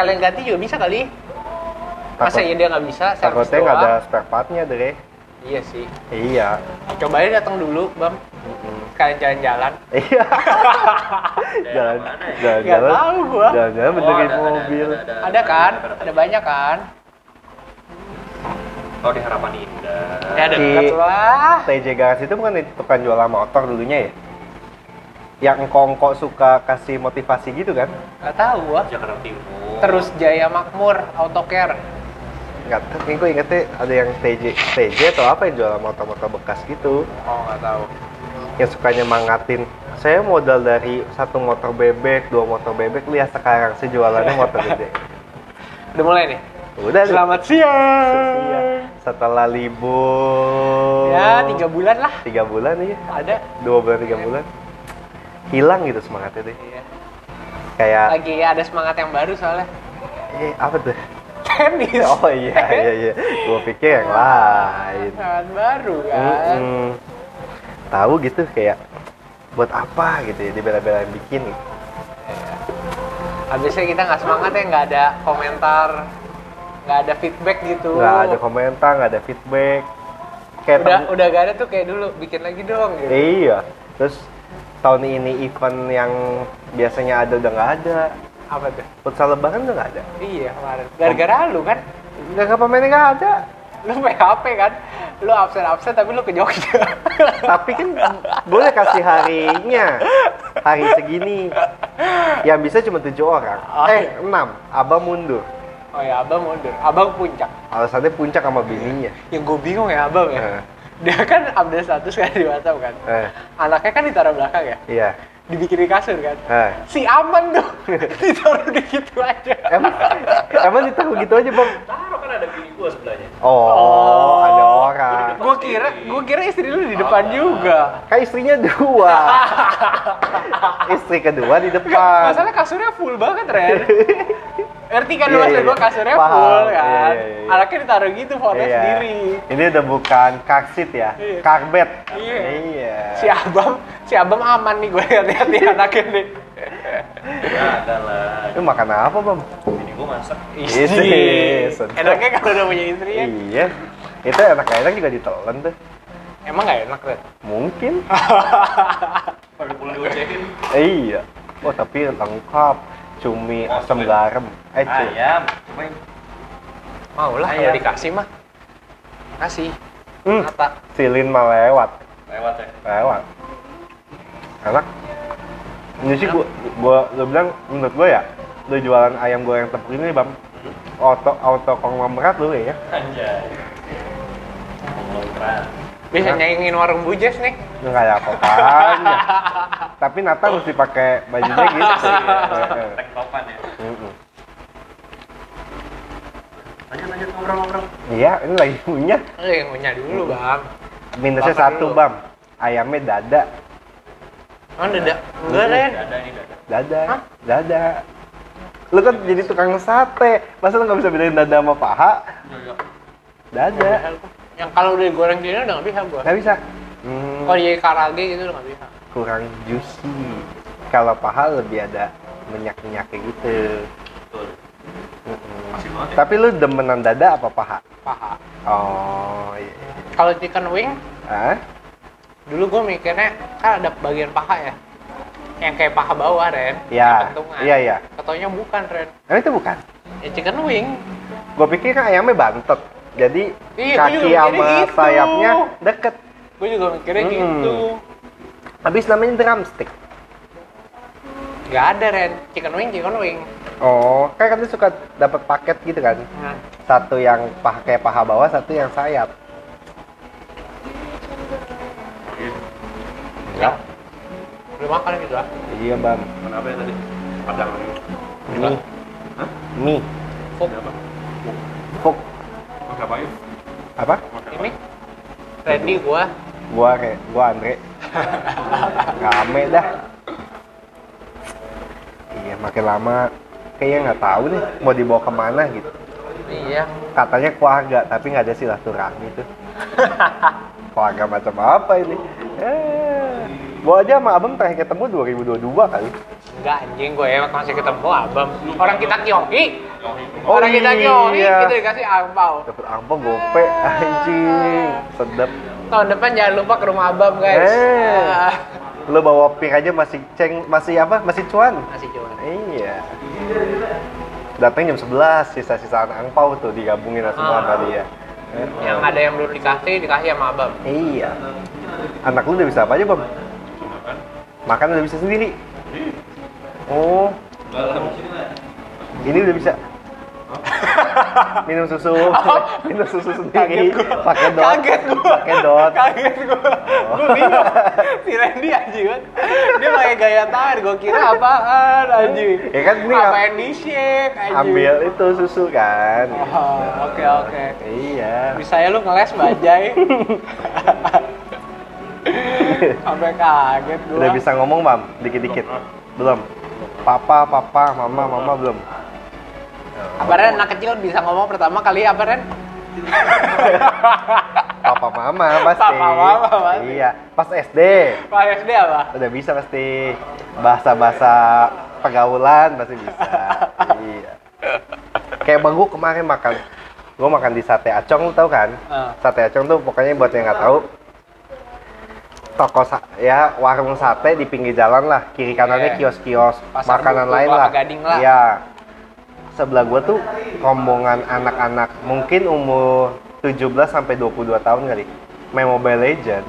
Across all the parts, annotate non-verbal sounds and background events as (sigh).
sekalian ganti juga bisa kali. Masa ya dia nggak bisa? servis Takutnya nggak ada spare partnya deh. Iya sih. Iya. Cobain datang dulu, Bam. Mm-mm. Sekalian jalan-jalan. Iya. (laughs) Jalan, ya? jalan, Nggak jalan. tahu gua. Jalan, jalan benerin Oh, ada, ada, mobil. ada, ada, Ada kan? Ada banyak kan? Oh di Harapan Indah. Ya Si- dekat lah. TJ Garasi itu bukan tukang jualan motor dulunya ya? Yang engkong-engkong suka kasih motivasi gitu kan? Gak tahu gua. Jakarta Timur. Terus Jaya Makmur, Autocare. Nggak tahu, gue ingetnya ada yang TJ, TJ atau apa yang jualan motor-motor bekas gitu. Oh nggak tahu. Yang sukanya mangatin, saya modal dari satu motor bebek, dua motor bebek, lihat sekarang saya jualannya motor gede. (laughs) Udah mulai nih. Udah. Selamat siang. Setelah libur. Ya tiga bulan lah. Tiga bulan iya. Ada. Dua bulan, tiga bulan. Hilang gitu semangatnya deh. Iya. Kayak, Lagi ada semangat yang baru soalnya. eh apa tuh? Tenis. (laughs) Oh iya, iya, iya. Gue pikir yang lain. Semangat baru kan. Mm-mm. Tahu gitu kayak buat apa gitu ya dibela-belain bikin gitu. Habisnya kita nggak semangat ya nggak ada komentar, nggak ada feedback gitu. Nggak ada komentar, nggak ada feedback. Kayak Udah udah gak ada tuh kayak dulu bikin lagi dong gitu. Iya. Terus tahun ini event yang biasanya ada udah nggak ada. Apa tuh? Futsal lebaran udah nggak ada. Iya kemarin. Gara-gara lu kan, Nggak nggak pemainnya nggak ada. lu PHP kan, lu absen absen tapi lu ke Jogja. (laughs) Tapi kan boleh kasih harinya. Hari segini. Yang bisa cuma tujuh orang. Oh. Eh, enam. Abang mundur. oh ya abang mundur, abang puncak. Alasannya puncak sama bininya. Yang gue bingung ya abang ya. Eh. Dia kan update status kan di WhatsApp kan. Eh, Anaknya kan ditaruh belakang ya, iya. dibikin di kasur kan. Eh. Si aman tuh (laughs) ditaruh di gitu aja. Emang, emang ditaruh gitu aja bang? Taruh kan ada bini gua sebelahnya. Oh, Oh. ada orang. Gue kira, gue kira istri lu di depan juga. Kan istrinya dua. (laughs) Istri kedua di depan. masalah kasurnya full banget, Ren. (laughs) Ngerti kan lu Iya, maksud gue kasurnya Paham. full kan. iya, iya. Anaknya ditaruh gitu, fotonya Iya. sendiri. Ini udah bukan car seat ya, Iya. karbet. Iya. Iya. Si Abam, si Abam aman nih gue lihat-lihat nih (laughs) anaknya nih. Ya ada lah. Itu makan apa bang? Bini gua masak. Istri. Enaknya kalau udah punya istri ya. Iya. Itu enak-enak juga ditelan tuh. Emang gak enak, Ren? Mungkin. Pada pulang digocekin. iya. Oh tapi lengkap. Cumi, Oh, asam cumi. garam. Eh, Ayam. Cobain. Mau lah kalau dikasih mah. Kasih. Hmm. Mata. Silin mah lewat. Lewat ya. Lewat. Enak. Ini sih gua, gua lu bilang menurut gua ya, lu jualan ayam goreng tepung ini bang, auto auto konglomerat lu ya. Anjay. Konglomerat. Bisa nyaingin warung bujes nih. Nggak ada apa-apanya. (laughs) Tapi Nata mesti pakai bajunya gitu. Heeh. (laughs) Tek topan ya. Lanjut lanjut ngobrol-ngobrol. Iya, ini lagi punya. Eh, yang punya dulu, Bang. Minusnya satu dulu. bam, ayamnya dada, Emang dada? Enggak, Ren. Ada ini dada. dada, Hah? dada. Lu kan jadi tukang sate, masa lu nggak bisa bedain dada sama paha? Dada, Yang kalau udah goreng gini udah nggak bisa gua. nggak bisa. Hmm, Kalau jadi karage gitu udah nggak bisa. Kurang juicy. Kalau paha lebih ada minyak-minyaknya gitu. Betul. Mm-mm. Masih banget ya. Tapi lu demenan dada apa paha? Paha. Oh, iya. Kalau chicken wing, Hah? dulu gua mikirnya kan ada bagian paha ya. Yang kayak paha bawah, Ren. Iya, pentungan. iya, iya. Katanya bukan, Ren. Emang itu bukan? Ya chicken wing. Gue pikir kan ayamnya bantet. Jadi Iya, kaki sama gitu. sayapnya deket. Gue juga mikirnya Mm-mm. gitu. Habis namanya drumstick. Gak ada, Ren. Chicken wing, chicken wing. Oh, kayak kan suka dapat paket gitu kan? Nah, Satu yang paha kayak paha bawah, satu yang sayap. Enggak. belum makan gitu lah. Iya, Bang. Kenapa ya tadi? Padang. Mie. Hah? Mie. Apa? Fuk. Makan apa yuk? Apa? Ini Randy gua Gua kayak gua Andre. Rame dah. Iya, makin lama kayaknya nggak tahu nih mau dibawa ke mana gitu. iya Katanya keluarga, tapi nggak ada silaturahmi tuh. (laughs) keluarga macam apa ini? Eh, gua aja sama abang terakhir ketemu 2022 kali. Enggak anjing gue ya masih ketemu abam. Orang kita kiohi. Oh, Orang kita kiohi iya. gitu dikasih angpau. Dapat angpau gope anjing. Sedap. Tahun depan jangan lupa ke rumah abam guys. Eh. Ah, Lo bawa pik aja masih ceng, masih apa? Masih cuan. Masih cuma. Iya. Datang jam 11, sisa-sisaan angpau tuh digabungin semua Ah. sama dia. Eh, Yang ada yang belum dikasih dikasih sama abam. Iya. Anak lu udah bisa apa aja, Bang? Makan. Makan udah bisa sendiri. Oh, Dalam. ini udah bisa. (laughs) Minum susu, (laughs) minum susu sendiri, Kaget gua. pakai dot, Kaget gua. pakai dot. Kaget gue. Oh. Gue bingung. Si Randy anjing. Dia pakai gaya tangan. Gue kira apaan anjing. Ya kan ini Apain di shake anjing. ambil itu susu kan. Oh, oke oke. Iya. Bisa ya lu ngeles bajai. (laughs) Sampai kaget gua. Udah bisa ngomong, Bam? Dikit-dikit. Belum. Papa, papa, mama, mama belum. Apa Ren anak kecil bisa ngomong pertama kali apa Ren? (laughs) Papa, mama pasti. Papa, mama pasti. Iya. Pas SD Pak SD apa? udah bisa pasti. Bahasa-bahasa pergaulan pasti bisa. (laughs) iya. Kayak bang gua kemarin makan, gua makan di sate acong, lu tahu kan? Ah. Sate acong tuh pokoknya buat yang nggak tahu, toko sa- ya warung sate di pinggir jalan lah, kiri kanannya Iya. kios-kios Pasar makanan Buku, lain lah. Gading lah. Iya. Sebelah gua tuh rombongan anak-anak mungkin umur 17 sampai 22 tahun kali. Main Mobile Legend.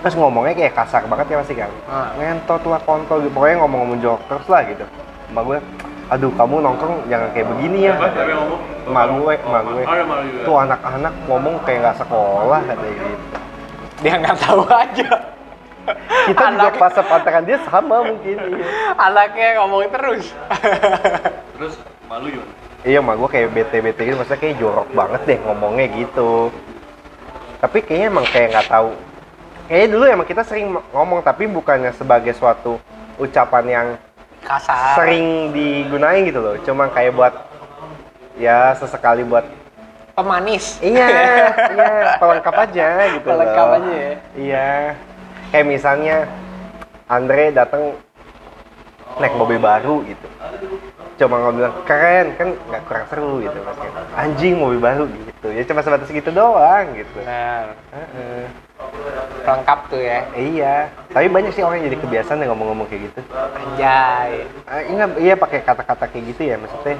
Terus ngomongnya kayak kasar banget ya masih kan. Ah. Ngentot lah kontol gitu. Pokoknya ngomong-ngomong jokers lah gitu. Mbak gue, aduh kamu nongkrong jangan kayak begini ya. Emak gue, emak gue. Ya. Tuh anak-anak ngomong kayak nggak sekolah katanya gitu. Dia nggak tahu aja. Kita juga Anaknya- pas sepantaran dia sama mungkin. Iya, Anaknya ngomongin terus. Terus malu Yun. iya emak gue kayak bete-bete gitu, maksudnya kayak jorok banget deh ngomongnya gitu. Tapi kayaknya emang kayak nggak tahu. Kayaknya dulu emang kita sering ngomong, tapi bukannya sebagai suatu ucapan yang Kasar. sering digunain gitu loh. Cuma kayak buat ya sesekali buat Pemanis. iya, (laughs) iya, pelengkap aja gitu Pelengkap loh. aja ya. Iya. Kayak misalnya Andre datang naik mobil baru gitu. Cuma bilang keren kan nggak kurang seru gitu maksudnya. Anjing mobil baru gitu. Ya cuma sebatas gitu doang gitu. Benar. Heeh. Pelengkap tuh ya. Iya, tapi banyak sih orang yang jadi kebiasaan yang ngomong-ngomong kayak gitu. Anjay. Eh, ingat, iya pakai kata-kata kayak gitu ya, maksudnya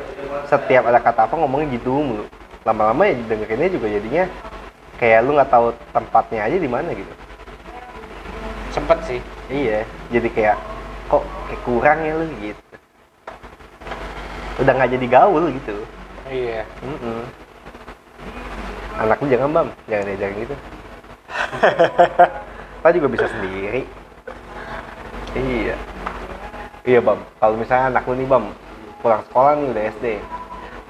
setiap ada kata apa ngomongnya gitu mulu. Lama-lama ya dengerinnya juga jadinya kayak lu nggak tahu tempatnya aja di mana gitu. Sempet sih. Iya, jadi kayak kok kayak kurang ya lu gitu. Udah nggak jadi gaul gitu. Iya. Mm-mm. Anak lu jangan bam, jangan diajarin gitu. (laughs) Kita juga bisa sendiri. Iya. Iya bam, kalau misalnya anak lu nih bam, pulang sekolah nih udah SD.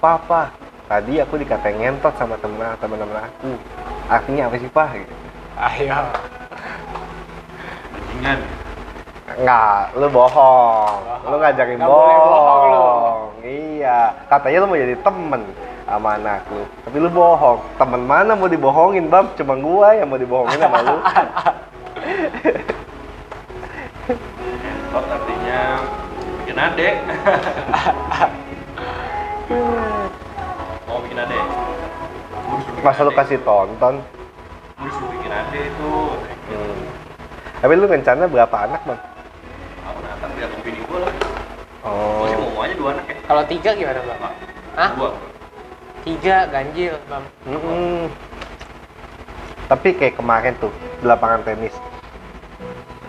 Papa, tadi aku dikatain ngentot sama temen teman-teman aku. Artinya apa sih pak? Gitu. Ayo. Bajingan. Enggak, lu bohong. Lu ngajarin Nggak boleh bohong lu. Iya, katanya lu mau jadi temen sama anak lu. Tapi lu bohong. Temen mana mau dibohongin, Bam? Cuma gua yang mau dibohongin sama lu. Oh, artinya bikin adek. (laughs) Masa lu kasih tonton? Gua disuruh bikin adek itu. Hmm. Tapi lu rencana berapa anak, Bang? Apa nah, tapi aku bini gua lah. Oh. Gua sih mau aja dua anak ya. Kalau tiga gimana bang? Pak. Hah? Dua. Tiga ganjil bang. Mm-mm. Tapi kayak kemarin tuh, di lapangan tenis.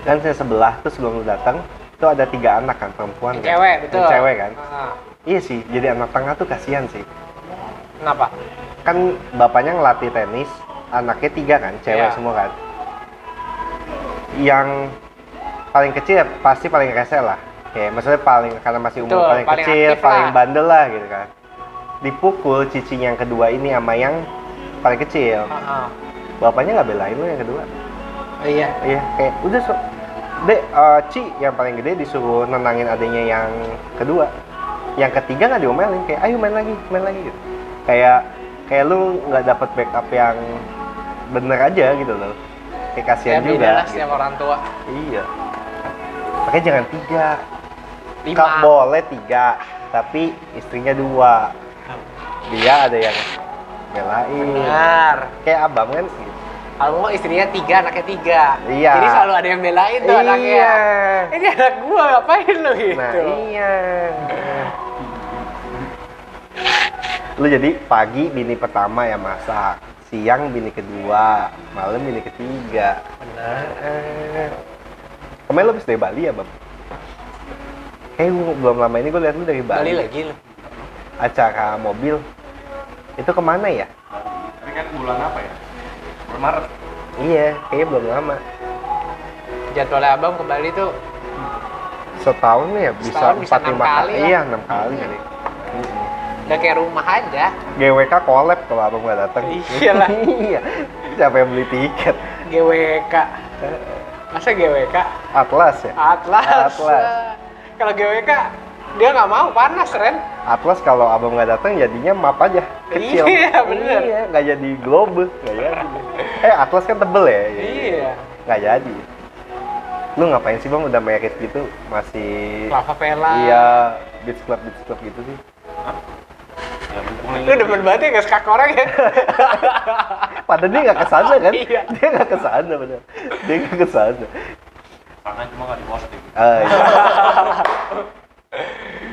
Kan saya sebelah tuh sebelum lu datang, tuh ada tiga anak kan, perempuan kan? Cewek betul. Yang Cewek kan? Ah, Iya sih, jadi anak tengah tuh kasihan sih. Kenapa? Kan bapaknya ngelatih tenis, anaknya tiga kan, cewek Iya. semua kan. Yang paling kecil ya pasti paling rese lah. Kayak maksudnya paling karena masih umur Betul, paling, paling kecil, paling lah. bandel lah gitu kan. Dipukul cicinya yang kedua ini sama yang paling kecil. Ah, ah. Bapaknya nggak belain lu yang kedua. Oh, iya. Iya, kayak udah so, Dek, eh, Ci yang paling gede disuruh nenangin adanya yang kedua. Yang ketiga nggak diomelin, kayak ayo main lagi, main lagi gitu. Kayak kayak lu nggak dapet backup yang bener aja gitu loh. Kayak Ya kasihan beda juga. lah setiap orang tua. Iya. Makanya jangan tiga. Lima. Kak boleh tiga, tapi istrinya dua. Dia ada yang belain. Benar. Kayak abang kan gitu. Kalau mau istrinya tiga, anaknya tiga. Iya. Jadi selalu ada yang belain tuh anaknya. Iya. Ini anak gua ngapain lu gitu? Nah iya. Lu jadi pagi bini pertama ya masak, siang bini kedua, malam bini ketiga. Benar. Eh, Kemarin lu habis dari Bali ya, Bang? Eh, gua belum lama ini gue lihat lu dari Bali. Balik lagi lu. Acara mobil. Itu ke mana ya? Ini kan bulan apa ya? Bulan Maret. Iya, kayaknya belum lama. Jadwalnya abang ke Bali tuh Setahun ya bisa empat lima kali kali. Iya, enam kali kali. Udah kayak rumah aja. GWK collab kalau abang nggak datang. Iyalah. iya. Siapa yang beli tiket? GWK. Masa GWK? Atlas ya. Atlas. Atlas. Kalau GWK dia nggak mau panas, Ren. Atlas kalau abang nggak datang jadinya map aja kecil. Iya, bener. Iya, nggak jadi globe, nggak jadi. Eh Atlas kan tebel ya. Iya. Nggak jadi. Lu ngapain sih bang udah merit gitu masih Lava Vela. Iya, beach club beach club gitu sih. Lagi. Lu demen banget ya nggak sekak orang ya? (laughs) Padahal dia nggak ke sana kan? Iya. Dia nggak ke sana bener. Dia nggak ke sana. Tangan cuma nggak di posting. Ah, iya.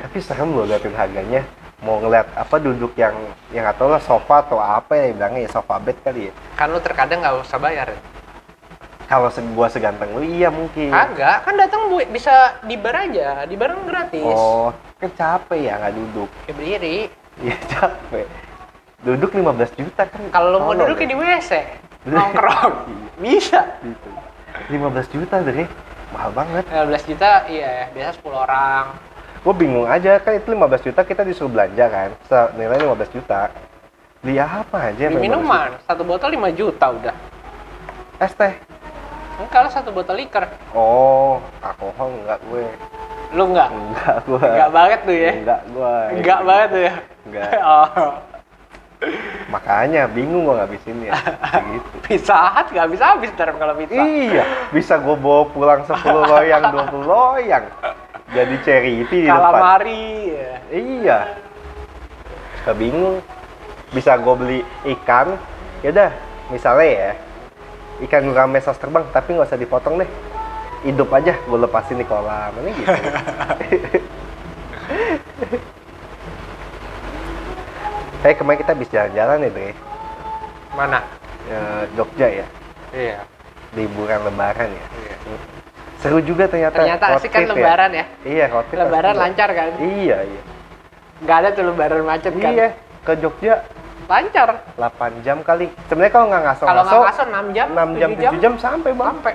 Tapi serem loh liatin harganya. Mau ngeliat apa duduk yang yang atau lah sofa atau apa ya bilangnya ya sofa bed kali ya. kan lu terkadang nggak usah bayar. Ren. Kalau se gua seganteng lu iya mungkin. Kagak, kan datang bu bisa di bar aja, di bar kan gratis. Oh, kan capek ya nggak duduk. Ya berdiri. Iya capek. Duduk 15 juta kan. Kalau mau duduk ya ya. di WC, (laughs) nongkrong. Bisa. Gitu. 15 juta deh. Mahal banget. 15 juta, iya, biasa 10 orang. Gue bingung aja kan itu 15 juta kita disuruh belanja kan. Nilai 15 juta. Beli apa aja? 15 minuman, satu botol 5 juta udah. Es teh. Kalau satu botol liker, Oh, alkohol enggak gue. lu enggak? Enggak gue. Enggak banget tuh ya? Enggak gue. Enggak banget tuh ya? Enggak. (laughs) Oh, Makanya bingung gue ngabisin ya. gitu. (laughs) pizza hut nggak bisa habis ntar kalau pizza. Iya, bisa gue bawa pulang 10 loyang, (laughs) 20 loyang. Jadi charity di depan. Calamari. ya. Iya. Suka bingung. Bisa gue beli ikan, yaudah misalnya ya, ikan gurame saus terbang, tapi nggak usah dipotong deh. Hidup aja, gue lepasin di kolam, ini gitu. Kayak kemarin kita habis jalan-jalan nih, Dre. Mana? Ya, Jogja ya, Iya. liburan lebaran ya. Iya. Seru juga ternyata. Ternyata asik kan ya. lebaran ya. Iya, road Lebaran lancar kan? Iya, iya. Nggak ada tuh lebaran macet kan? Iya, ke Jogja Lancar. 8 jam kali. Sebenarnya kalau nggak ngaso Kalau nggak ngaso 6 jam, 6 jam, 7 7 jam, sampai bang. sampai.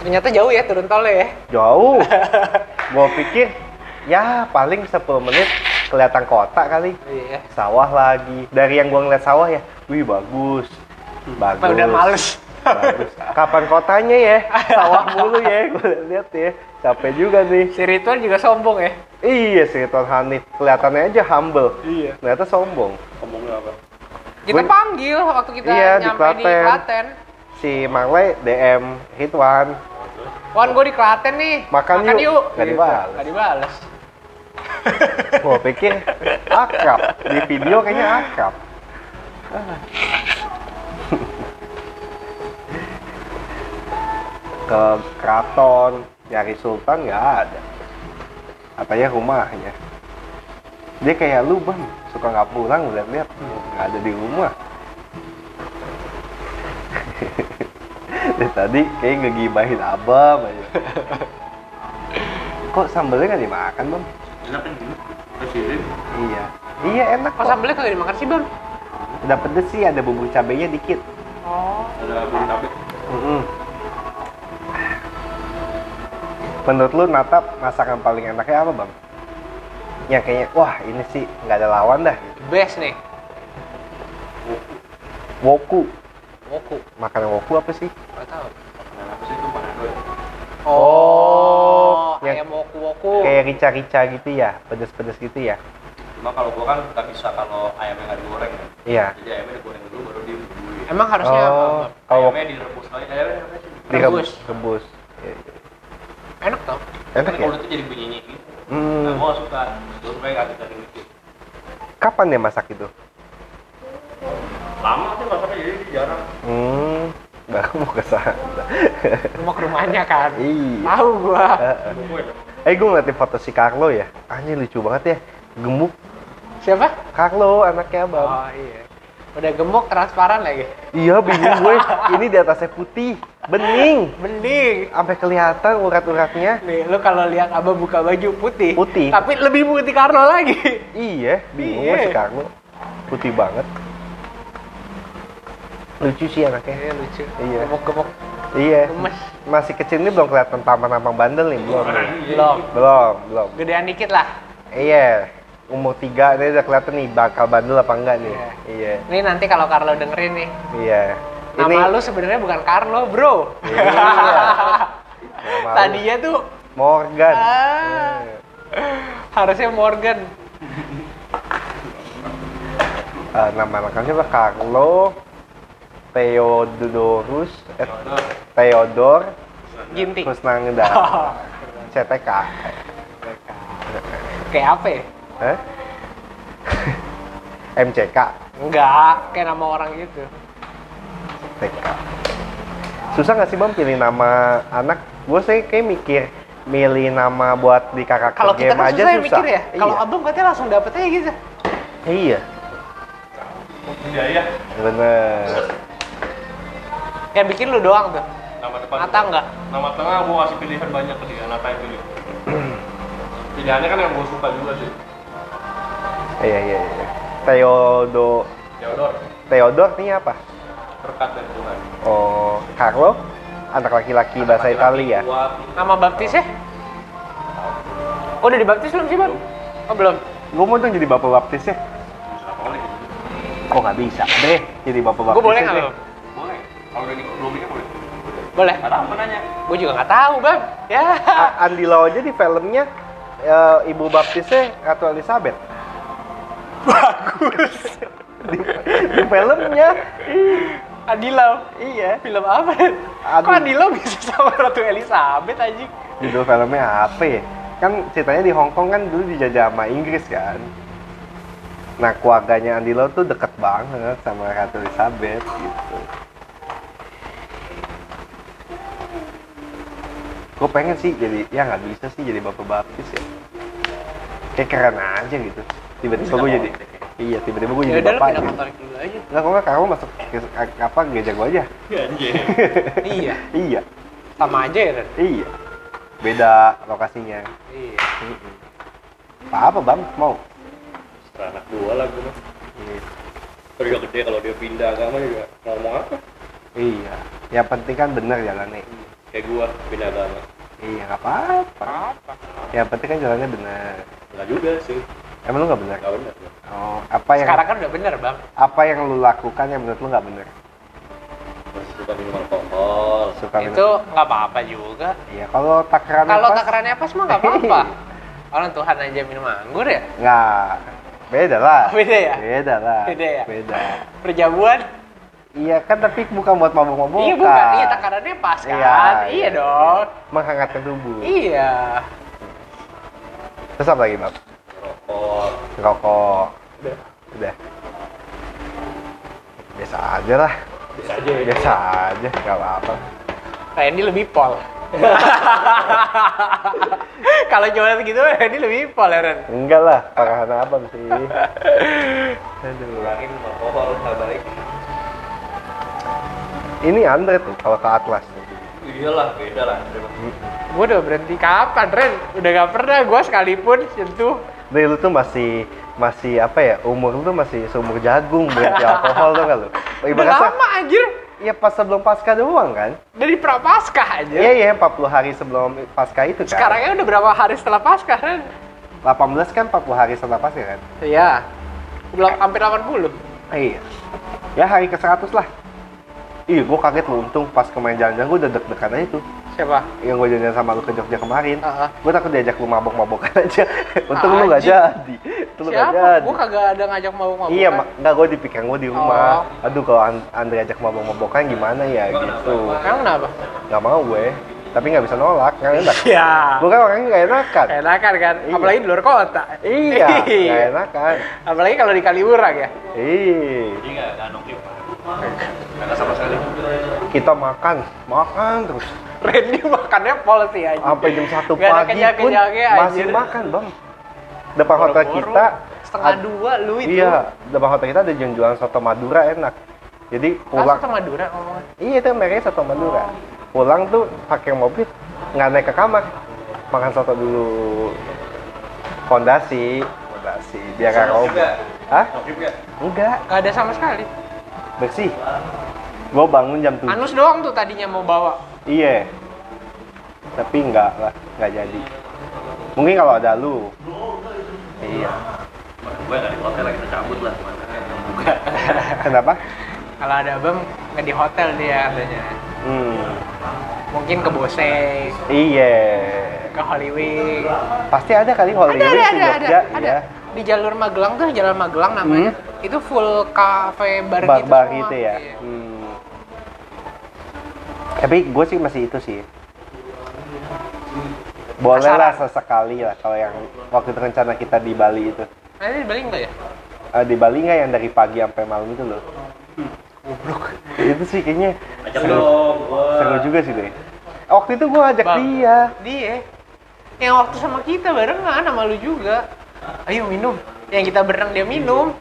Ternyata jauh ya turun tolnya ya. Jauh. (laughs) Gua pikir ya paling 10 menit kelihatan kota kali. Iya. Sawah lagi. Dari yang gua ngeliat sawah ya, wih bagus. Bagus. Apa udah males? Bagus. Kapan kotanya ya? Sawah mulu ya, gua lihat ya. Capek juga nih. Si Ridwan juga sombong ya. Iya sih Ridwan Hanif. Kelihatannya aja humble. Iya. Ternyata sombong. Ngomongnya apa? Kita Gua- panggil waktu kita Iya, di nyampe di Klaten. Klaten. Si Mangle DM Ridwan. Wan gue di Klaten nih. Makan yuk. Nggak Gitu. dibales. Nggak dibales. Gua pikir akrab. Di video kayaknya akrab. Ke keraton, nyari sultan nggak ada. Katanya rumahnya. Dia kayak lu bang, suka nggak pulang lihat-lihat nggak ada di rumah. Dari tadi kayak ngegibahin abang aja. Kok sambelnya nggak dimakan bang? Enak kan? Presiden. Iya. Iya enak Kok kok. sambelnya kagak dimakan sih bang? Udah pedes sih, ada bumbu cabenya dikit. Oh. Ada bumbu cabai. Mm-mm. Menurut lu natap masakan paling enaknya apa bang? Yang kayaknya, wah ini sih nggak ada lawan dah. Best nih. Woku. Woku. Makanan woku apa sih? Gak tahu. Makanan apa sih itu Panado ya? Oh, yang- ayam woku woku. Kayak rica-rica gitu ya, pedes-pedes gitu ya. Cuma kalau gua kan nggak bisa kalau ayamnya nggak digoreng ya. Iya. Jadi ayamnya digoreng dulu baru dibumbuin. Emang harusnya apa? Oh, kalau Ayamnya direbus lagi. Ayamnya apa sih? Rebus. direbus. Iya, iya. Enak tau. Enak Tapi ya? kalau itu jadi bunyinya gitu. Nah, Hmm. gua nggak suka. Gua suka yang agak garing. Kapan ya masak itu? Lama sih masaknya jadi jarang. Hmm. Baru mau ke sana. Lu mau ke rumahnya kan? Iya. Tahu gua. Gue Eh, gue ngeliatin foto si Carlo ya. Anjir lucu banget ya. Gemuk. Siapa? Carlo, anaknya abang. Oh iya. Udah gemuk transparan lagi. Iya, bingung gue. Ini di atasnya putih, bening. Bening. Sampai kelihatan urat-uratnya. Nih, lu kalau lihat Abah buka baju putih. Putih. Tapi lebih putih Carlo lagi. Iya, bingung Iya. gue si Carlo. Putih banget. Lucu sih anaknya. Iya lucu. Iya. Gemuk-gemuk. Iya. Gemes. Masih kecil ini belum kelihatan tampang-tampang bandel nih, belum. nih. Belum. Belum, belum. Gedean dikit lah. Iya. Umur tiga ini udah kelihatan nih bakal bandel apa enggak nih. Iya. Iya. Ini nanti kalau Carlo dengerin nih. Iya. Nama lu sebenarnya bukan Carlo, bro. Iya. (laughs) Tadinya tuh Morgan. Ah. harusnya Morgan. Eh, nama lengkapnya apa? Carlo Theodorus eh, Theodor Ginting. Kusnangda (laughs) CTK Kayak apa ya? Hah? (laughs) MCK Enggak, kayak nama orang gitu. TK susah nggak sih bang pilih nama anak gue sih kayak mikir milih nama buat di karakter Kalau kita game kan aja susah susah mikir ya. Kalau iya. abang katanya langsung dapet aja gitu. iya Iya iya. bener Yang bikin lu doang tuh. Nama depan. Nata enggak? Nama tengah gua kasih pilihan banyak ke dia. Nata yang pilih. Pilihannya kan yang gua suka juga sih. iya iya iya Theodo Theodor. Theodor artinya apa Berkat dari Tuhan. oh Carlo anak laki-laki bahasa Italia Kuat. Nama baptisnya? Oh, udah dibaptis belum sih, Bang? Oh, belum. gue mau dong jadi bapak baptis ya Bisa boleh. kok nggak bisa deh jadi bapak baptis Gue boleh nggak. Bang? Boleh. Kalau udah boleh. Boleh. Ada apa nanya? Gue juga nggak tahu, Bang. Ya. A- Andi Lau aja di filmnya eh, ibu baptisnya Ratu Elizabeth Bagus. di, di filmnya Adilau. iya Film apa? Aduh. Kok Adilau bisa sama Ratu Elizabeth anjing? judul filmnya apa ya kan ceritanya di Hong Kong kan dulu dijajah sama Inggris kan nah keluarganya Andi Lau tuh deket banget sama Ratu Elizabeth gitu gue pengen sih jadi ya nggak bisa sih jadi bapak baptis ya kayak keren aja gitu tiba-tiba gue jadi iya tiba-tiba gue Ya jadi bapak gitu. Aja. Nggak, kok nggak kamu masuk ke, apa gereja gue aja Anjir. (laughs) iya, iya sama aja ya, Ren? iya beda lokasinya Iya. apa apa bang mau Setelah anak gua lah mah. Iya. Terus gede kalau dia pindah agama juga ngomong apa? Iya, yang penting kan bener jalannya. Kayak gua pindah agama. Iya, nggak apa-apa. Yang penting kan jalannya bener. Enggak juga sih. Emang lu nggak bener? Enggak benar. Oh, apa yang Sekarang kan udah bener, Bang. apa yang lu lakukan yang menurut lu nggak bener? Masih suka minum alkohol. Suka minum- Itu nggak apa-apa juga. Iya, kalau takaran Kalau takarannya pas mah nggak apa-apa. (laughs) Orang Tuhan aja minum anggur ya. nggak beda lah. Beda ya? Beda lah. Beda ya? Beda. Perjamuan? Iya kan tapi bukan buat mabuk-mabukan. Iya bukan. Iya takarannya pas kan. Iya, Iya, iya. dong. Menghangatkan tubuh. Iya. Terus apa lagi, Bang? Rokok. Rokok. Udah. Udah. Biasa aja lah. Bisa aja ya. Biasa aja, nggak apa-apa. Randy lebih pol. (laughs) Kalau jualan gitu Randy lebih pol ya Ren. Enggak lah, parahan abang sih. (laughs) Aduh. Kurangin alkohol nggak baik. Ini Andre tuh kalau ke Atlas. Iyalah, beda lah. Gue udah berhenti kapan Ren? Udah gak pernah gue sekalipun sentuh. Dari lu tuh masih masih apa ya? Umur lu tuh masih seumur jagung berhenti (laughs) alkohol tuh kan lu. Udah Ibaratnya lama anjir. ya pas sebelum pasca doang kan? Dari prapaskah aja. Iya iya 40 hari sebelum pasca itu kan. Sekarangnya udah berapa hari setelah paskah Ren? 18 kan 40 hari setelah pasca kan? Iya. Belum hampir 80. Iya. Ya hari ke 100 lah. Ih, gua kaget lu untung pas kemarin jalan-jalan gua udah deg-degan aja tuh. Siapa? Yang gua jalan sama lu ke Jogja kemarin. Heeh. Gua takut diajak lu mabok-mabokan aja. (laughs) Untung lu gak jadi. Untung lu gak Siapa? jadi. Gue kagak ada ngajak mabuk-mabukan. Iya, mak enggak gue dipikir gue di rumah. Oh. Aduh kalau And- Andre ajak mabok-mabokan gimana ya Emang gitu. Emang kenapa? Gak mau gue. tapi nggak bisa nolak nggak enak Ya. gue kan orangnya nggak enakan Enakan kan? Iya. Apalagi di luar kota. iya nggak enakan Apalagi kalau di Kaliurang ya. iya Jadi nggak nggak nongkrong. Nggak sama sekali. kita makan makan terus Randy makannya pol sih aja. sampai jam satu Nggak pagi pun kenyang-kenyangnya, masih anjir. makan bang depan hotel Boro-boro kita setengah ad- dua lu itu. iya depan hotel kita ada yang jualan soto Madura enak jadi Pulang pulang ke Madura ngomongnya. iya itu mereka soto Madura pulang tuh pakai mobil nggak naik ke kamar makan soto dulu fondasi fondasi biar nggak nggak? Hah? Nggak? enggak Gak ada sama sekali. Bersih gua bangun jam 7 Anus doang tuh tadinya mau bawa. Iya. Tapi enggak lah, enggak jadi. Mungkin kalau ada lu. Iya. Gue nggak di hotel lagi kita cabut lah. Buka. Kenapa? Kalau ada abang nggak di hotel dia katanya. Hmm. Mungkin ke Bose, Iya. ke Hollywood. Pasti ada kali Holy ada, ada, di ada, ada, ya. Di jalur Magelang tuh, jalan Magelang namanya. Itu full cafe bar, gitu Bar-bar semua. gitu ya. Iya. Hmm. Tapi gue sih masih itu sih. Boleh lah sesekali lah kalau yang waktu itu rencana kita di Bali itu. Nanti di Bali nggak ya? Eh, di Bali nggak yang dari pagi sampai malam itu loh? itu sih kayaknya Ajak seru, dong. gua. seru juga sih deh. Waktu itu gue ajak Bang. dia. Dia. Yang waktu sama kita barengan sama lu juga. Ayo minum. Yang kita berenang dia minum.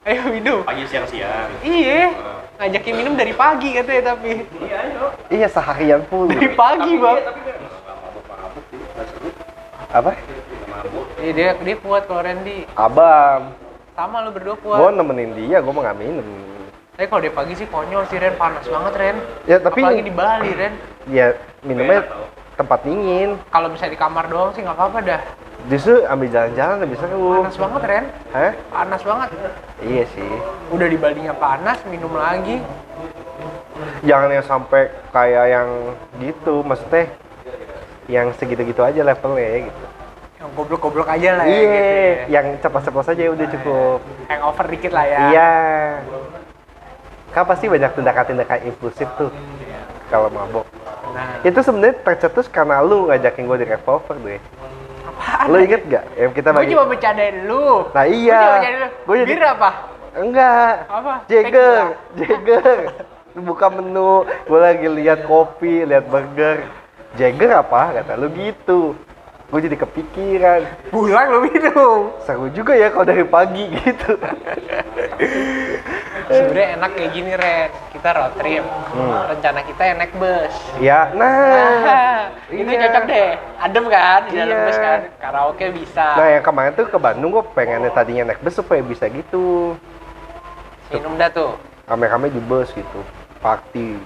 Ayo minum. Pagi siang-siang. Iya. Ngajakin minum dari pagi katanya tapi. Iya, ayo. Iya seharian full. Dari pagi, Bang. Tapi sih. Nggak seru. Apa? Iya, dia dia kuat kalau Randy. Abang. Sama lu berdua Gue kuat. nemenin dia, gue mau nggak minum. Tapi kalau dia pagi sih konyol sih Ren, panas banget Ren. Ya tapi Apalagi di Bali Ren. ya minumnya tempat dingin. Kalau bisa di kamar doang sih nggak apa-apa dah. Justru ambil jalan-jalan lebih seru. Panas banget Ren. Hah? Panas banget. Iya sih. Udah di Balinya panas, minum lagi. Jangan yang sampai kayak yang gitu, maksudnya yang segitu-gitu aja levelnya gitu. Yang goblok-goblok aja lah ya. Iya, gitu ya. yang ceplos-ceplos aja udah cukup. Hangover dikit lah ya. Iya. Kan pasti banyak tindakan-tindakan impulsif tuh kalau mabok. Nah, Itu sebenarnya tercetus karena lu ngajakin gue di revolver deh. (laughs) Lu inget gak? Yang kita Gue bagi. cuma bercandain lu. Nah Gua iya. cuma bercandain lu. Gue jadi Bir apa? enggak. Apa? Jagger, (laughs) Jagger. Buka menu, gue lagi lihat kopi, lihat burger. Jagger apa? Kata lu gitu. Gue jadi kepikiran. Pulang lu minum. Seru juga ya kalau dari pagi gitu. Sebenarnya enak kayak gini Ren. Kita road trip. Hmm. Rencana kita yang naik bus. ya, nah. Nah, itu Iya. cocok deh. Adem kan di dalam Iya. bus kan. Karaoke bisa. Nah yang kemarin tuh ke Bandung gue pengennya tadinya naik bus supaya bisa gitu. Minum dah tuh. Rame-rame di bus gitu. Party.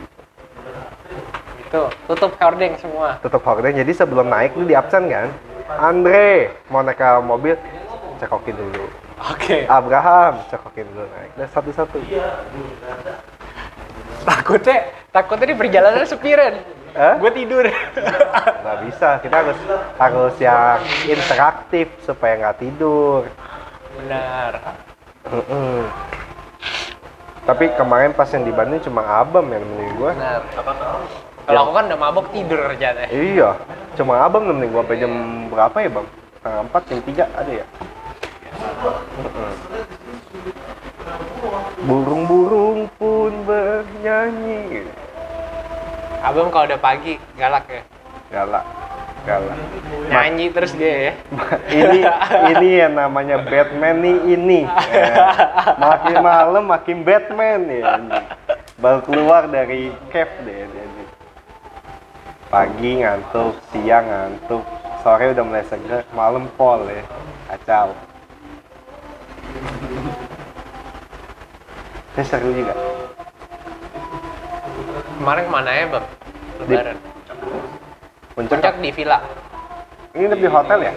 Itu tutup hordeng semua. Tutup horden. Jadi sebelum naik tuh di absen kan. Andre mau naik ke mobil cekokin dulu. Oke. Abraham cekokin dulu naik. Dan satu-satu. Takutnya takutnya di perjalanan sepi Ren. Hah? Gue tidur. Nggak bisa. Kita harus harus yang interaktif supaya nggak tidur. Benar. Mm-mm. Tapi kemarin pas yang di Bandung cuma Abam yang nemenin gue. Benar. Kalau aku kan udah mabok tidur kerjanya. Iya, cuma abang nemenin gua sampai jam berapa ya bang? Setengah empat, jam tiga ada ya? Burung-burung pun bernyanyi. Abang kalau udah pagi galak ya. Galak, galak. Nyanyi terus dia ya. (laughs) ini ini yang namanya Batman nih ini. Eh, (laughs) makin malam makin Batman ya. Baru keluar dari cave deh dia. Pagi ngantuk, siang ngantuk, sore udah mulai seger, malam pol ya. Kacau. Ini seru juga. Kemarin ke mana ya bang? Lebaran. Puncak, Puncak di villa. ini lebih hotel ya?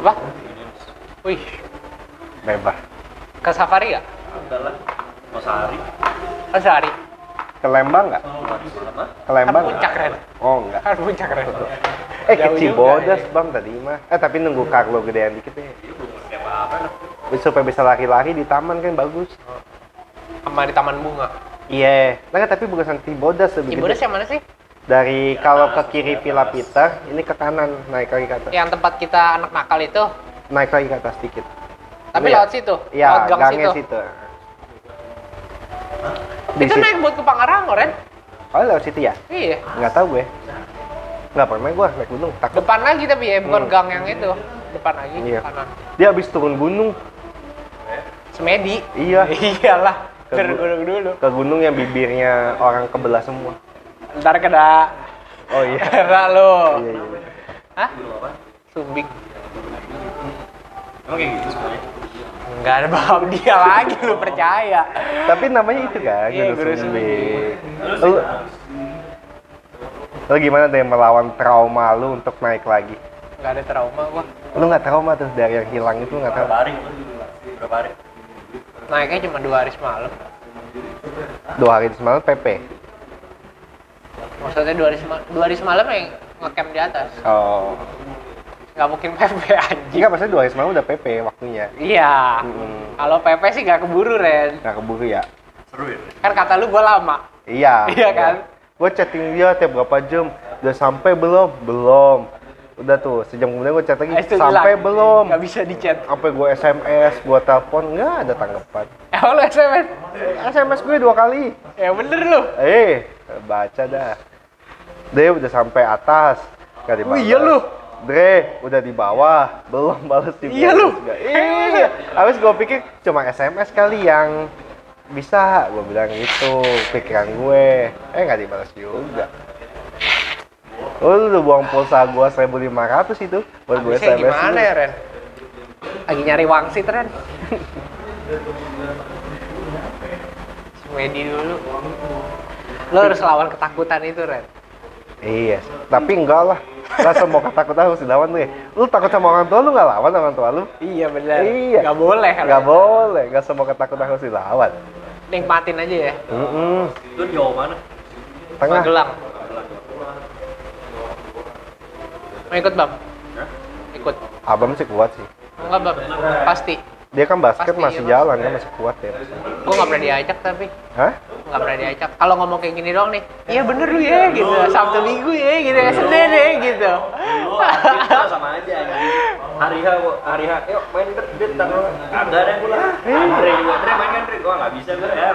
Apa? Wih, Bebas. ke safari ya? Enggak lah. Mau sehari. Ke sehari. Ke Lembang nggak? Ke Lembang Kan puncak nggak? Ren. Oh enggak. Kan puncak Ren. Eh ke Cibodas ya. bang tadi mah. Eh tapi nunggu Carlo gedean dikit ya. Apa-apa. lah. Supaya bisa lari-lari di taman kan bagus. Sama di Taman Bunga. Iya. Nah kan tapi bukan Cibodas lebih Cibodas yang mana sih? dari kalau ke kiri Villa Peter ini ke kanan naik lagi ke atas Yang tempat kita anak nakal itu, naik lagi ke atas dikit tapi Iya. lewat situ, iya gang gangnya situ. situ di Itu naik buat ke Pangarango, Ren? oh lewat situ ya Iya. nggak tahu gue nggak pernah gue naik gunung takut Depan lagi tapi ya, bukan Hmm. gang yang itu. Depan lagi, Iya. kanan. dia habis turun gunung Semedi. iya (laughs) Iyalah, Ke turun gu- gunung dulu. ke gunung yang bibirnya orang kebelah semua Ntar kena oh iya (laughs) kena lo. iya, iya. Hah? Sumbing. Emang kayak gitu semuanya? Enggak ada bab dia lagi lu percaya. tapi namanya itu kan Iya, Gunung sumbing lu lu gimana deh melawan trauma lu untuk naik lagi Enggak ada trauma gua. lu nggak trauma tuh dari yang hilang itu nggak Berapa trauma hari? Berapa hari? Naiknya cuma dua hari semalam. dua hari semalam PP Maksudnya dua hari semalam, dua hari semalam yang ngecamp di atas. oh Nggak mungkin (laughs) PP anjing. Jika maksudnya dua hari semalam udah PP waktunya Iya. Hmm. Kalau PP sih nggak keburu Ren. nggak keburu ya Seru ya? Kan kata lu gua lama. iya (laughs) Iya kan? gue chatting dia tiap berapa jam udah sampai belum belum udah tuh sejam kemudian gue chat lagi Eh, itu sampai belum Nggak bisa di chat. sampai gue SMS gue telepon nggak ada tanggapan Emang (laughs) lu SMS? SMS gue dua kali Ya bener lu. eh baca dah Dre udah sampai atas dibalas Oh, iya lu. Dre udah di bawah belum balas di Iya lu. juga. iya habis gue pikir cuma SMS kali yang bisa gue bilang gitu pikiran gue eh nggak dibalas juga Oh, lu udah buang pulsa gue 1500 itu buat gue SMS gimana lu. ya Ren? Lagi nyari wangsit Ren. Semedi dulu. Lo harus lawan ketakutan itu Ren. Iya, tapi enggak lah. Lah semua ketakutan harus dilawan nih. Lu takut sama orang tua lu nggak lawan sama orang tua lu? Iya bener. Iya. Gak boleh. Nggak boleh, nggak semua ketakutan harus dilawan. Nikmatin aja ya. Mm Itu di Jawa mana? Tengah. Magelang. Mau ikut bang? Hah? Ikut. Abang sih kuat sih. Enggak bang. Pasti. Dia kan basket Pasti, masih iya, jalan kan masih kuat ya. Gue nggak pernah diajak tapi. Hah? nggak pernah diajak. Kalau ngomong kayak gini doang nih, iya bener lu ya gitu. Sabtu minggu ya gitu, ya Senin ya gitu. Sama aja anjing. Hari H, hari H, yuk main dit, tanggal ada deh pula. Andre juga, Andre main kan, Andre? Gua nggak bisa gue ya.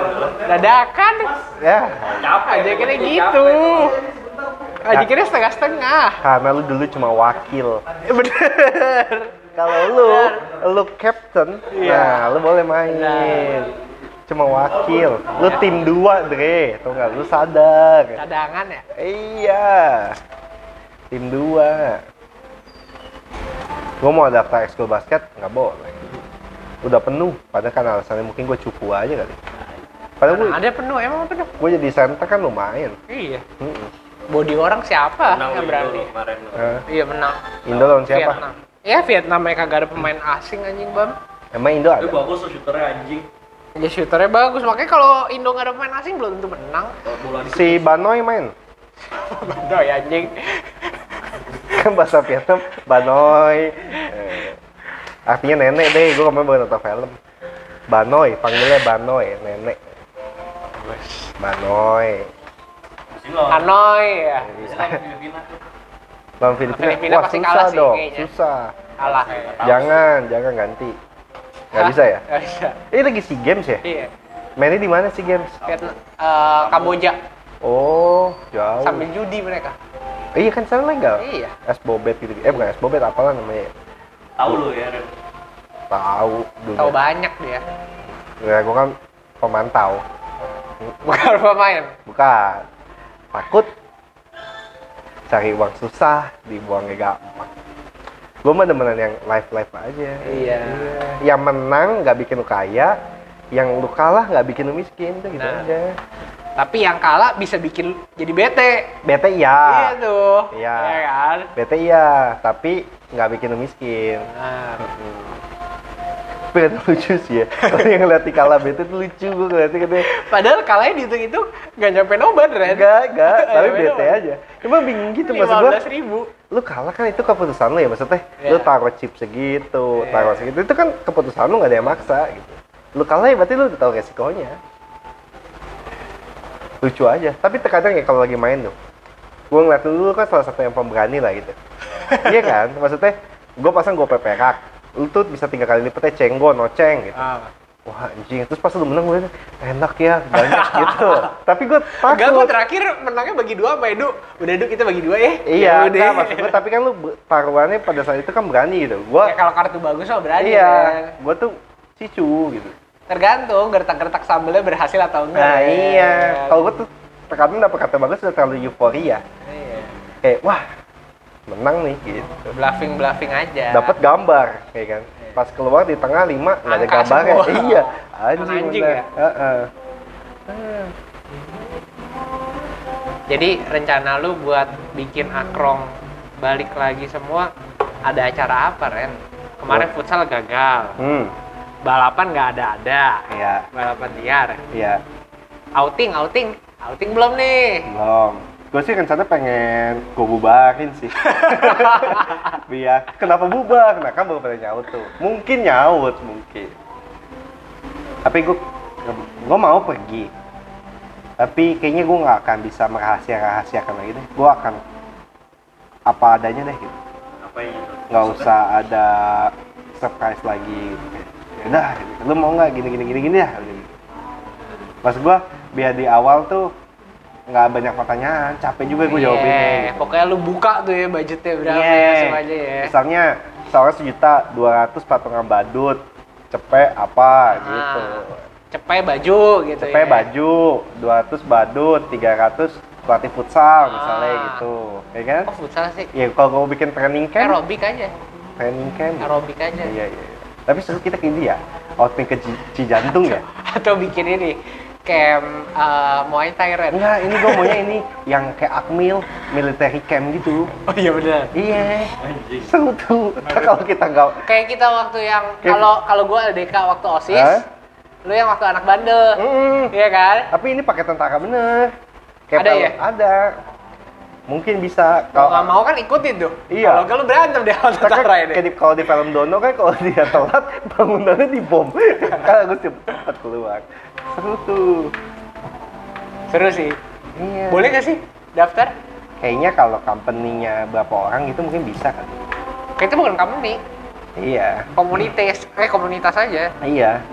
Dadakan. Ya, Capek. Ajakinnya gua gitu. capek. Ajakinnya setengah-setengah. karena lu dulu cuma wakil. Ya bener. Kalau lu, lu captain, Iya. nah lu boleh main. Benar. Cuma wakil. Lu tim dua, Dre. Tau nggak? Lu sadar. Cadangan ya. Iya. Tim dua. Gue mau daftar ekskul basket, nggak boleh. Udah penuh, padahal kan alasannya mungkin gue cupu aja kali. Padahal gue, Ada penuh, emang penuh. gue jadi center kan lumayan. Iya. Mm-mm. Body orang siapa Menang yang berani? Kemarin. lu. Hah? Iya menang. Indo lawan siapa? Vietnam. Ya Vietnam mereka kagak ada pemain asing anjing bam. Emang Indo Itu ada? bagus tuh shooternya anjing. Ya shooternya bagus, makanya kalau Indo nggak ada pemain asing belum tentu menang. Kalau bola di Si Banoy main. Ya anjing. Kan bahasa Vietnam, Banoy. Eh, artinya nenek deh, gue kemarin baru nonton film. Banoy, panggilnya Banoy, nenek. Loh. Hanoi ya. Filipina. Lawan Filipina, Filipina wah susah kalah sih dong, kayaknya. susah. Kalah. Jangan, jangan ganti. Nggak Hah? bisa ya? Nggak bisa. Ini lagi SEA Games ya? Iya. Mainnya di mana SEA Games? Vietnam, eh, Kamboja Oh, jauh. sambil judi mereka. Iya kan sana legal. Iya. Es bobet gitu. Eh bukan es bobet, apalah namanya? Tahu lu ya, Ren. Tahu. Tahu banyak dia. Ya, gua kan pemantau. Bukan pemain. Bukan. Takut cari uang susah, dibuangnya gampang. Gue mah demenan yang live-live aja. Iya. Yang menang nggak bikin lu kaya, yang lu kalah nggak bikin lu miskin, tuh gitu Nah. aja. Tapi yang kalah bisa bikin jadi bete. Bete iya. Iya tuh. Iya. Iya kan? Bete iya, tapi nggak bikin lu miskin. Nah, Tapi kan lucu sih ya. (laughs) Kalau yang ngeliat di kalah bete tuh lucu gue ngeliatnya katanya. padahal kalahnya dihitung itu nggak nyampe nobar, Ren. Enggak, enggak, (laughs) tapi bete aja. Cuma bingung gitu maksud gue. 15 ribu. lu kalah kan itu keputusan lu ya maksudnya Iya. lu taruh chip segitu Iya. taruh segitu itu kan keputusan lu nggak ada yang maksa gitu lu kalah ya berarti lu udah tahu resikonya lucu aja tapi terkadang ya kalau lagi main tuh gue ngeliat lu kan salah satu yang pemberani lah gitu (laughs) iya kan maksudnya gue pasang gue peperak lu tuh bisa tiga kali lipetnya cenggo noceng gitu Ah. wah anjing terus pas lu menang gue enak ya banyak (laughs) gitu tapi gue Enggak, gue takut terakhir menangnya bagi dua sama Edu. Udah Edu kita bagi dua ya. iya Ya udah. enggak, maksud gue tapi kan lu taruhannya pada saat itu kan berani gitu gue Ya, kalau kartu bagus mah berani iya kan. gue tuh cicu gitu Tergantung gertak-gertak sambelnya berhasil atau enggak. nah ya. iya kalau gue tuh terkadang dapet kata bagus udah terlalu euforia Iya. kayak wah menang nih gitu Bluffing bluffing aja. dapat gambar kayak kan pas keluar di tengah lima nggak ada gambarnya semua. iya anjing, Anjing bener. ya? Heeh. Jadi rencana lu buat bikin akrong balik lagi semua ada acara apa Ren? Kemarin futsal gagal, hmm balapan nggak ada-ada, iya balapan liar. iya Outing, outing, outing belum nih? belum gue sih rencana pengen gue bubarin sih. (laughs) Biar kenapa bubar? Nah kan baru pada nyaut tuh. Mungkin nyaut mungkin. Tapi gue gue mau pergi. Tapi kayaknya gue nggak akan bisa merahasia rahasiakan lagi deh. Gue akan apa adanya deh gitu. Apa yang itu nggak usah ada surprise lagi. Ya udah gitu. lu mau nggak? Gini gini gini gini ya. Pas gua biar di awal tuh nggak banyak pertanyaan capek juga gue jawabinnya Iya, gitu. Pokoknya lu buka tuh ya budgetnya berapa Iya. ya langsung aja ya. misalnya soalnya sejuta dua ratus patungan badut cepet apa gitu Ah, Cepet baju gitu cepet ya. baju 200 badut 300 pelatih futsal misalnya Ah. gitu ya kan Kok futsal sih? ya kalau gue bikin training camp Aerobik aja. training camp Aerobik aja. Iya, iya. iya. Tapi seru kita kayak dia, outfit ke Ci- Cijantung ya? (laughs) Atau bikin ini camp uh, Muay Thai Ren. Enggak, ini gue maunya ini yang kayak Akmil, military camp gitu. Oh iya benar. Iya, anjing seru tuh. Kalau kita nggak, Kayak kita waktu yang Kayak- kalau kalau gue LDK waktu OSIS, Hah? lu yang waktu anak bandel. Mm-mm. Iya kan? tapi ini pakai tentara bener. Ada kalau- ya? Ada. Mungkin bisa Kalau nggak mau kan ikutin tuh. Iya. Kalau lu berantem deh kan tentara ini. kayak kalau di film Dono kan kalau dia telat bangunannya dibom. (laughs) kan aku cepat keluar. Seru tuh. Seru sih. Iya. Boleh nggak sih daftar? Kayaknya kalau company-nya berapa orang gitu mungkin bisa kan. Kayak itu bukan company, Iya. komunitas, eh komunitas aja. Iya.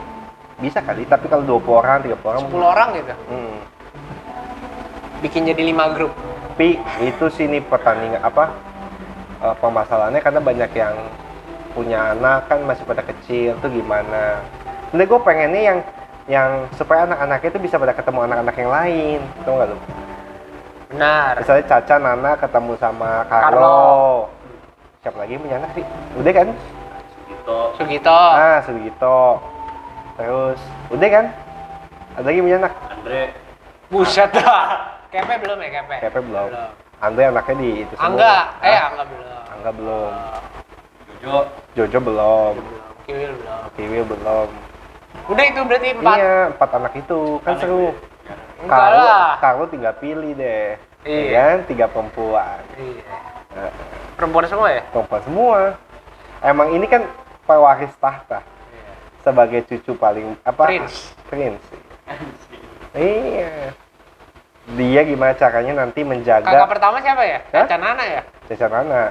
Bisa kali, tapi kalau 20 orang, 30 orang 10 orang gitu. Hmm. Bikin jadi 5 grup. Tapi itu sih nih pertandingan apa? eh, permasalahannya karena banyak yang punya anak kan masih pada kecil tuh gimana. Nanti gue pengennya yang yang supaya anak-anaknya itu bisa pada ketemu anak-anak yang lain, tau gak lu? Benar. Misalnya Caca, Nana ketemu sama Carlo. Carlo. Siapa lagi punya anak sih? Udah kan? gitu Sugito. Ah, Sugito. Terus, udah kan? Ada lagi punya anak? Andre Buset dah. Kepe belum ya kepe? Kepe belum. Andre anaknya di itu semua. Angga, eh Ah, Angga belum. Angga belum. Jojo Jojo belum. Kiwil belum. Kiwi belum. Udah itu berarti empat. Iya, empat anak itu kan Anak seru. Lah. Carlo tinggal pilih deh. Iya. Ya kan? Tiga perempuan. Iya. Nah, Perempuan semua ya? perempuan semua. Emang ini kan pewaris tahta sebagai cucu paling apa? Prince. Prince. (laughs) Iya. Dia gimana caranya nanti Kakak menjaga pertama siapa ya? Hah? Caca Nana ya? Caca Nana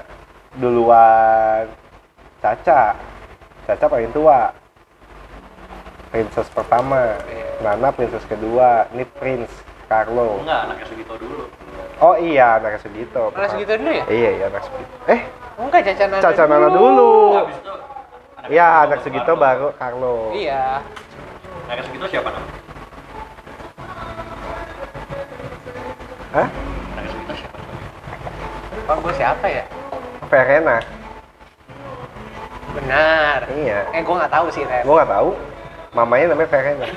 duluan Caca Caca paling tua princess pertama Iya. Nana princess kedua ini prince Carlo enggak anaknya Sugito dulu oh iya anak Sugito Mana segitu dulu ya? iya iya anak Sugito eh Enggak Caca Nana. Caca Nana dulu habis itu anak iya Sugito anak Sugito baru Carlo Iya. anak Sugito siapa namanya Hah? Oh, gue siapa ya? Verena Benar. iya. Eh, gue nggak tahu sih, Ren. gua nggak tahu. Mamanya namanya Verena.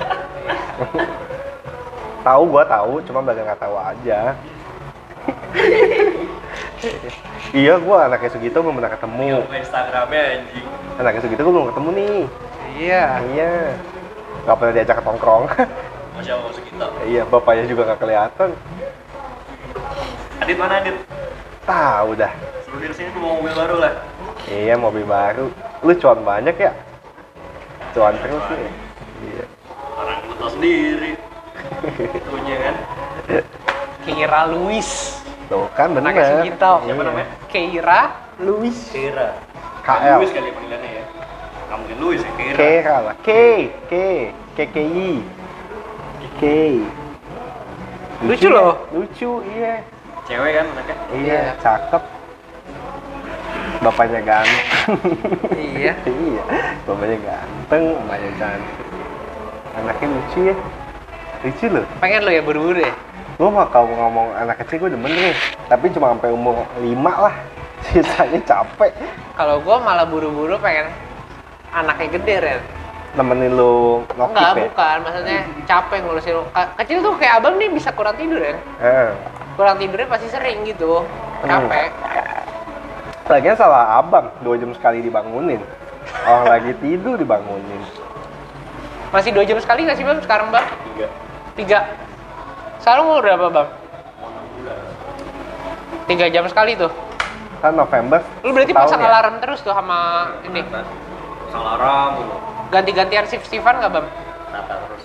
Tahu gua tahu cuma belajar nggak tahu aja. Iya gua anaknya Sugito belum pernah ketemu. Buka Instagramnya anjing. Anaknya Sugito gua belum ketemu nih. Iya. iya. Nggak pernah diajak ke tongkrong masih sama Sugito iya bapaknya juga nggak kelihatan Adit mana Adit tahu dah suruh dia ke sini tuh mau mobil baru lah iya mobil baru lu cuan banyak ya cuan terus nih iya orang lu tau sendiri (laughs) punya kan Kira Luis. Tuh kan bener. Anaknya Sugito. Siapa namanya? Keira Luis. Kira. KL. Luis kali ya panggilannya ya. Nggak mungkin Luis ya, Kira. Kera lah. K, K, KKI. K. Lucu loh. Lucu, iya. Cewek kan anaknya? Iya, cakep. Bapaknya ganteng. Iya. (laughs) iya, bapaknya ganteng, emaknya cantik. Anaknya lucu ya. Lucu loh. Pengen lo ya buru-buru ya? Gue mah kalau ngomong anak kecil gue demen nih. Tapi cuma sampai umur 5 lah. (laughs) Sisanya capek. Kalau gua malah buru-buru pengen anaknya gede Ren. Nemenin lu ngokip Enggak, ya. bukan. Maksudnya capek ngurusin lu. Kecil tuh kayak abang nih bisa kurang tidur ya. Eh. Kurang tidurnya pasti sering gitu. Capek. Lagian salah abang, dua jam sekali dibangunin. Orang lagi tidur dibangunin. Masih dua jam sekali nggak sih bang sekarang bang? Tiga. Tiga. Sekarang umur berapa bang? Tiga jam sekali tuh. Kan November. Lu berarti pasang ya? alarm terus tuh sama ini. Sang alarm dulu. Ganti-gantian shift-shiftan nggak bang? Nata terus.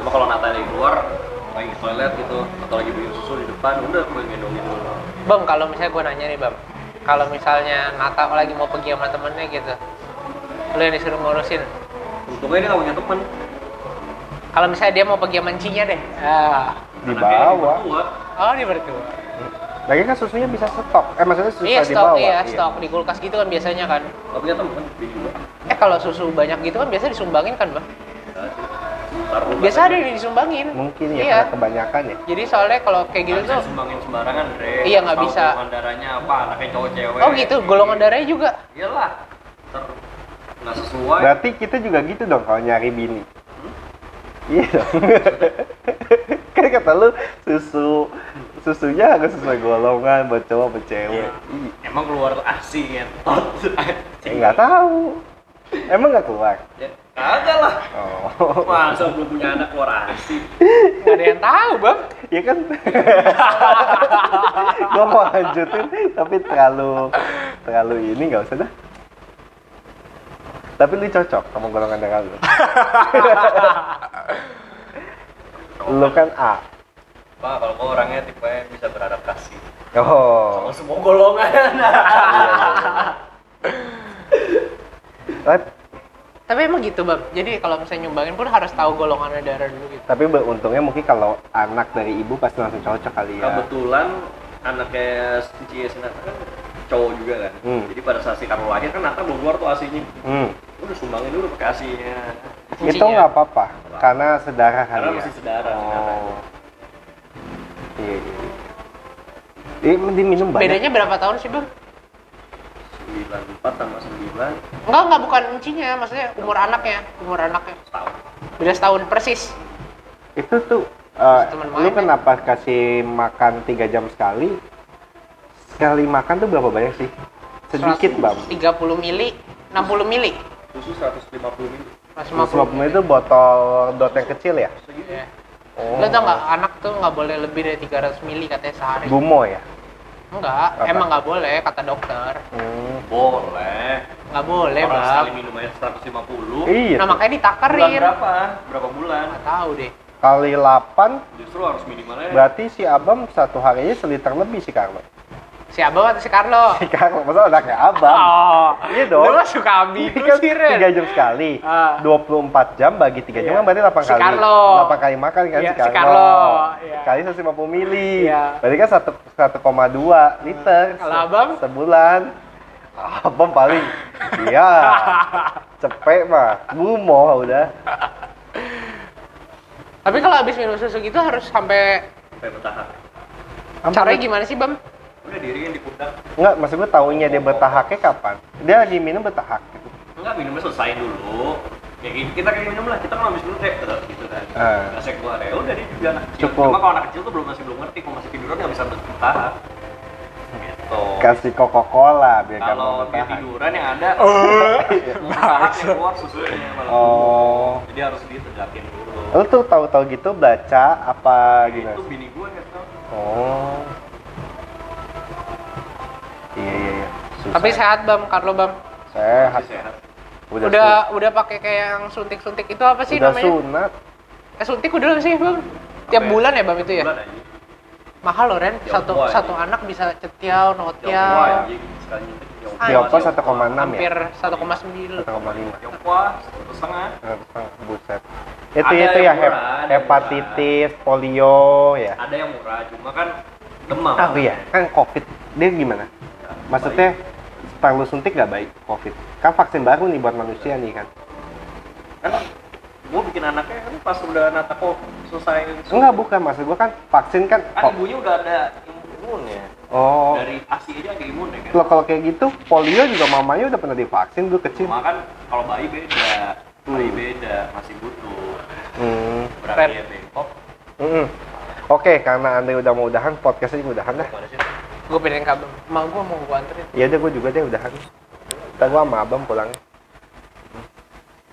Cuma kalau Nata lagi keluar, lagi ke toilet gitu, atau lagi bikin susu di depan, udah gue gendongin dulu. Bang, kalau misalnya gue nanya nih bang, kalau misalnya Nata lagi mau pergi sama temennya gitu, lu yang disuruh ngurusin. Untungnya dia nggak punya temen. Kalau misalnya dia mau pergi sama encinya deh, ah. Dibawa. Oh dia berdua. Lagi kan susunya bisa stok. Eh maksudnya susah Iya stok, dibawa. iya stok di kulkas gitu kan biasanya kan. Gak punya temen. Eh kalau susu banyak gitu kan biasa disumbangin kan bang? Biasa ada yang disumbangin. Mungkin ya Iya. karena kebanyakan ya. Jadi soalnya kalau kayak gitu tuh, sumbangin sembarangan, Dre. Iya, nggak bisa. Golongan darahnya apa, anaknya cowok cewek. oh gitu, golongan darahnya juga. Iyalah. Ntar nggak sesuai. Berarti kita juga gitu dong kalau nyari bini. Iya dong. (laughs) kan kata lu susu susunya harus sesuai golongan buat cowok buat cewek. Iya. Emang keluar asing ya. Tot. Eh, nggak tahu. Emang nggak keluar? Ya, kagak lah. Oh. Masa belum punya anak keluar asing. Gak ada yang tahu bang. Iya kan? (laughs) Gua mau lanjutin tapi terlalu terlalu ini nggak usah dah. Tapi lu cocok sama golongan darah lu. (laughs) lu kan A. Pak, kalau kau orangnya tipe bisa beradaptasi. Oh. Sama semua golongan. (laughs) Tapi, Tapi emang gitu bang. Jadi kalau misalnya nyumbangin pun harus tahu golongan darah dulu gitu. tapi beruntungnya mungkin kalau anak dari ibu pasti langsung cocok kali ya. Kebetulan anaknya Cie Sinata kan cowok juga kan. Hmm. Jadi pada saat si Karlo lahir kan Nata belum keluar tuh asinya. Hmm. Udah sumbangin dulu pakai asinya. Itu nggak apa-apa karena sedara kali Karena ya. masih sedara. sedara. Oh. Iya, iya. iya. Eh, diminum banyak. Bedanya berapa tahun sih bang? 94 sama 9 Enggak, enggak bukan encinya, maksudnya umur anaknya, umur anaknya. tahun. Beda setahun persis. Itu tuh Temen lu main, kenapa kasih makan tiga jam sekali? Sekali makan tuh berapa banyak sih? Sedikit, Bang. 30 mili, 60 mili. Susu 150 ml. 150 ml itu botol dot yang kecil ya? Segitu. Ya. Oh. Lo tau nggak anak tuh nggak boleh lebih dari 300 mili katanya sehari. Gumo ya? Enggak, Apa? emang nggak boleh kata dokter. Hmm. Boleh. Nggak boleh Orang bang. sekali minum aja 150. Iya. Nah tuh. makanya Bulan ditakerin. berapa? Berapa bulan? Nggak tahu deh. Kali 8 Justru harus minimalnya berarti si Abam satu harinya seliter lebih si Carlo. Si Abang atau si Carlo? (laughs) Si Carlo, masa anaknya Abam? Oh, Iya dong. Lu suka ambil Ini kan sih, Ren. 3 jam sekali. Ah. 24 jam bagi 3 jam Iya. kan berarti 8 Si kali. Carlo. 8 kali makan kan Iya, si si Carlo. Carlo. Iya. Kali 150 mili. Iya. Berarti kan 1 1,2 liter. Kalau Abang? Sebulan. Abang paling. Iya. Cepet mah. Gumoh udah. Tapi kalau habis minum susu gitu harus sampai sampai bertahap. caranya gimana sih, Bam? Udah diriin di pundak. Enggak, maksud gue taunya dia bertahaknya kapan? Dia lagi minum bertahak gitu. Enggak minumnya selesai dulu. Kayak gini, kita kayak minum lah, kita kan habis minum kayak terus gitu kan. Ah. Ngasih keluar ya udah dia juga anak kecil. Cukup. Cuma kalau anak kecil tuh belum masih belum ngerti, kalau masih tiduran nggak bisa bertahap. Gitu. Kasih Coca-Cola biar kamu Kalau dia tiduran yang ada, (laughs) (laughs) bertahap yang keluar susunya malah. Oh. Jadi harus ditegakin dulu. Lu tuh tahu-tahu gitu baca apa Itu gimana? bini gue gitu. Oh. Iya iya iya. Susah. Tapi sehat, Bam, Carlo, Bam. sehat. Masih sehat. Udah Udah udah pakai kayak yang suntik-suntik itu apa sih udah namanya? sunat. Eh suntik udah sih, Bam? Tiap Apa ya? bulan ya, Bam itu ya? Bulan aja. Mahal loh Ren, Ya, satu wah, satu anak bisa cetiau, notiau, anjing sekali nyetik Tiongkok. Ah, Tiongkok iya. 1,6 ya? hampir 1,9. 1,5 Tiongkok satu setengah. Buset itu Ada itu ya murah, hepatitis polio ya Ada yang murah, cuma kan demam. oh iya kan covid dia gimana maksudnya setelah lu suntik nggak baik covid kan vaksin baru nih buat manusia nih kan kan gua bikin anaknya kan pas udah nata kok selesai. Enggak bukan maksud gua kan vaksin kan kan kok- ibunya udah ada imunnya oh. Dari asi aja ada imun ya kan. Lo kalau kayak gitu polio juga mamanya udah pernah divaksin dulu kecil. Cuma kan kalau bayi beda bayi Hmm. beda masih butuh. Hmm. berarti ya bengkok. Mm-mm. oke karena anda udah mau udahan podcastnya juga udahan dah. Gue pengen kabel. Mak gue mau gue anterin. ya udah gue juga deh udahan. Ntar gua sama abang pulangnya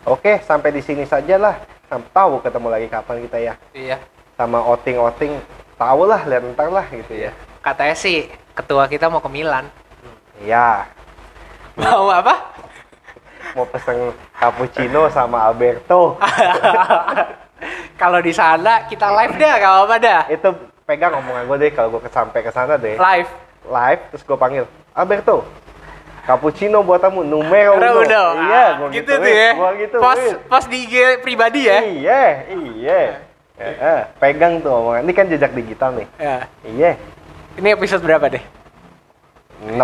oke sampai di sini saja lah Sampai tahu ketemu lagi kapan kita ya Iya. sama outing-outing tahu lah lihat ntar lah gitu ya Katanya sih ketua kita mau ke Milan. iya Mau apa? mau pesen cappuccino sama Alberto (laughs) Kalau di sana kita live dah, gak apa-apa dah. itu pegang omongan gue deh kalau gue sampai ke sana deh Live. live terus gue panggil Alberto cappuccino buat kamu numero uno." udah. iya Ah, gue gitu tuh ya. gue gitu Post, post di IG pribadi ya. iya iya Eh, eh, pegang tuh omongan ini kan jejak digital nih Ya. iya Ini episode berapa deh? 6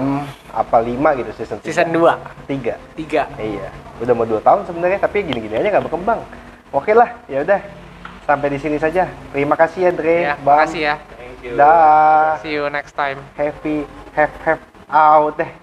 apa 5 gitu season Season 2. 3 3. iya udah mau 2 tahun sebenarnya tapi gini-gini aja nggak berkembang oke lah ya udah sampai di sini saja terima kasih ya Dre Ya, Bang. makasih ya. thank you dah See you next time. happy have have out deh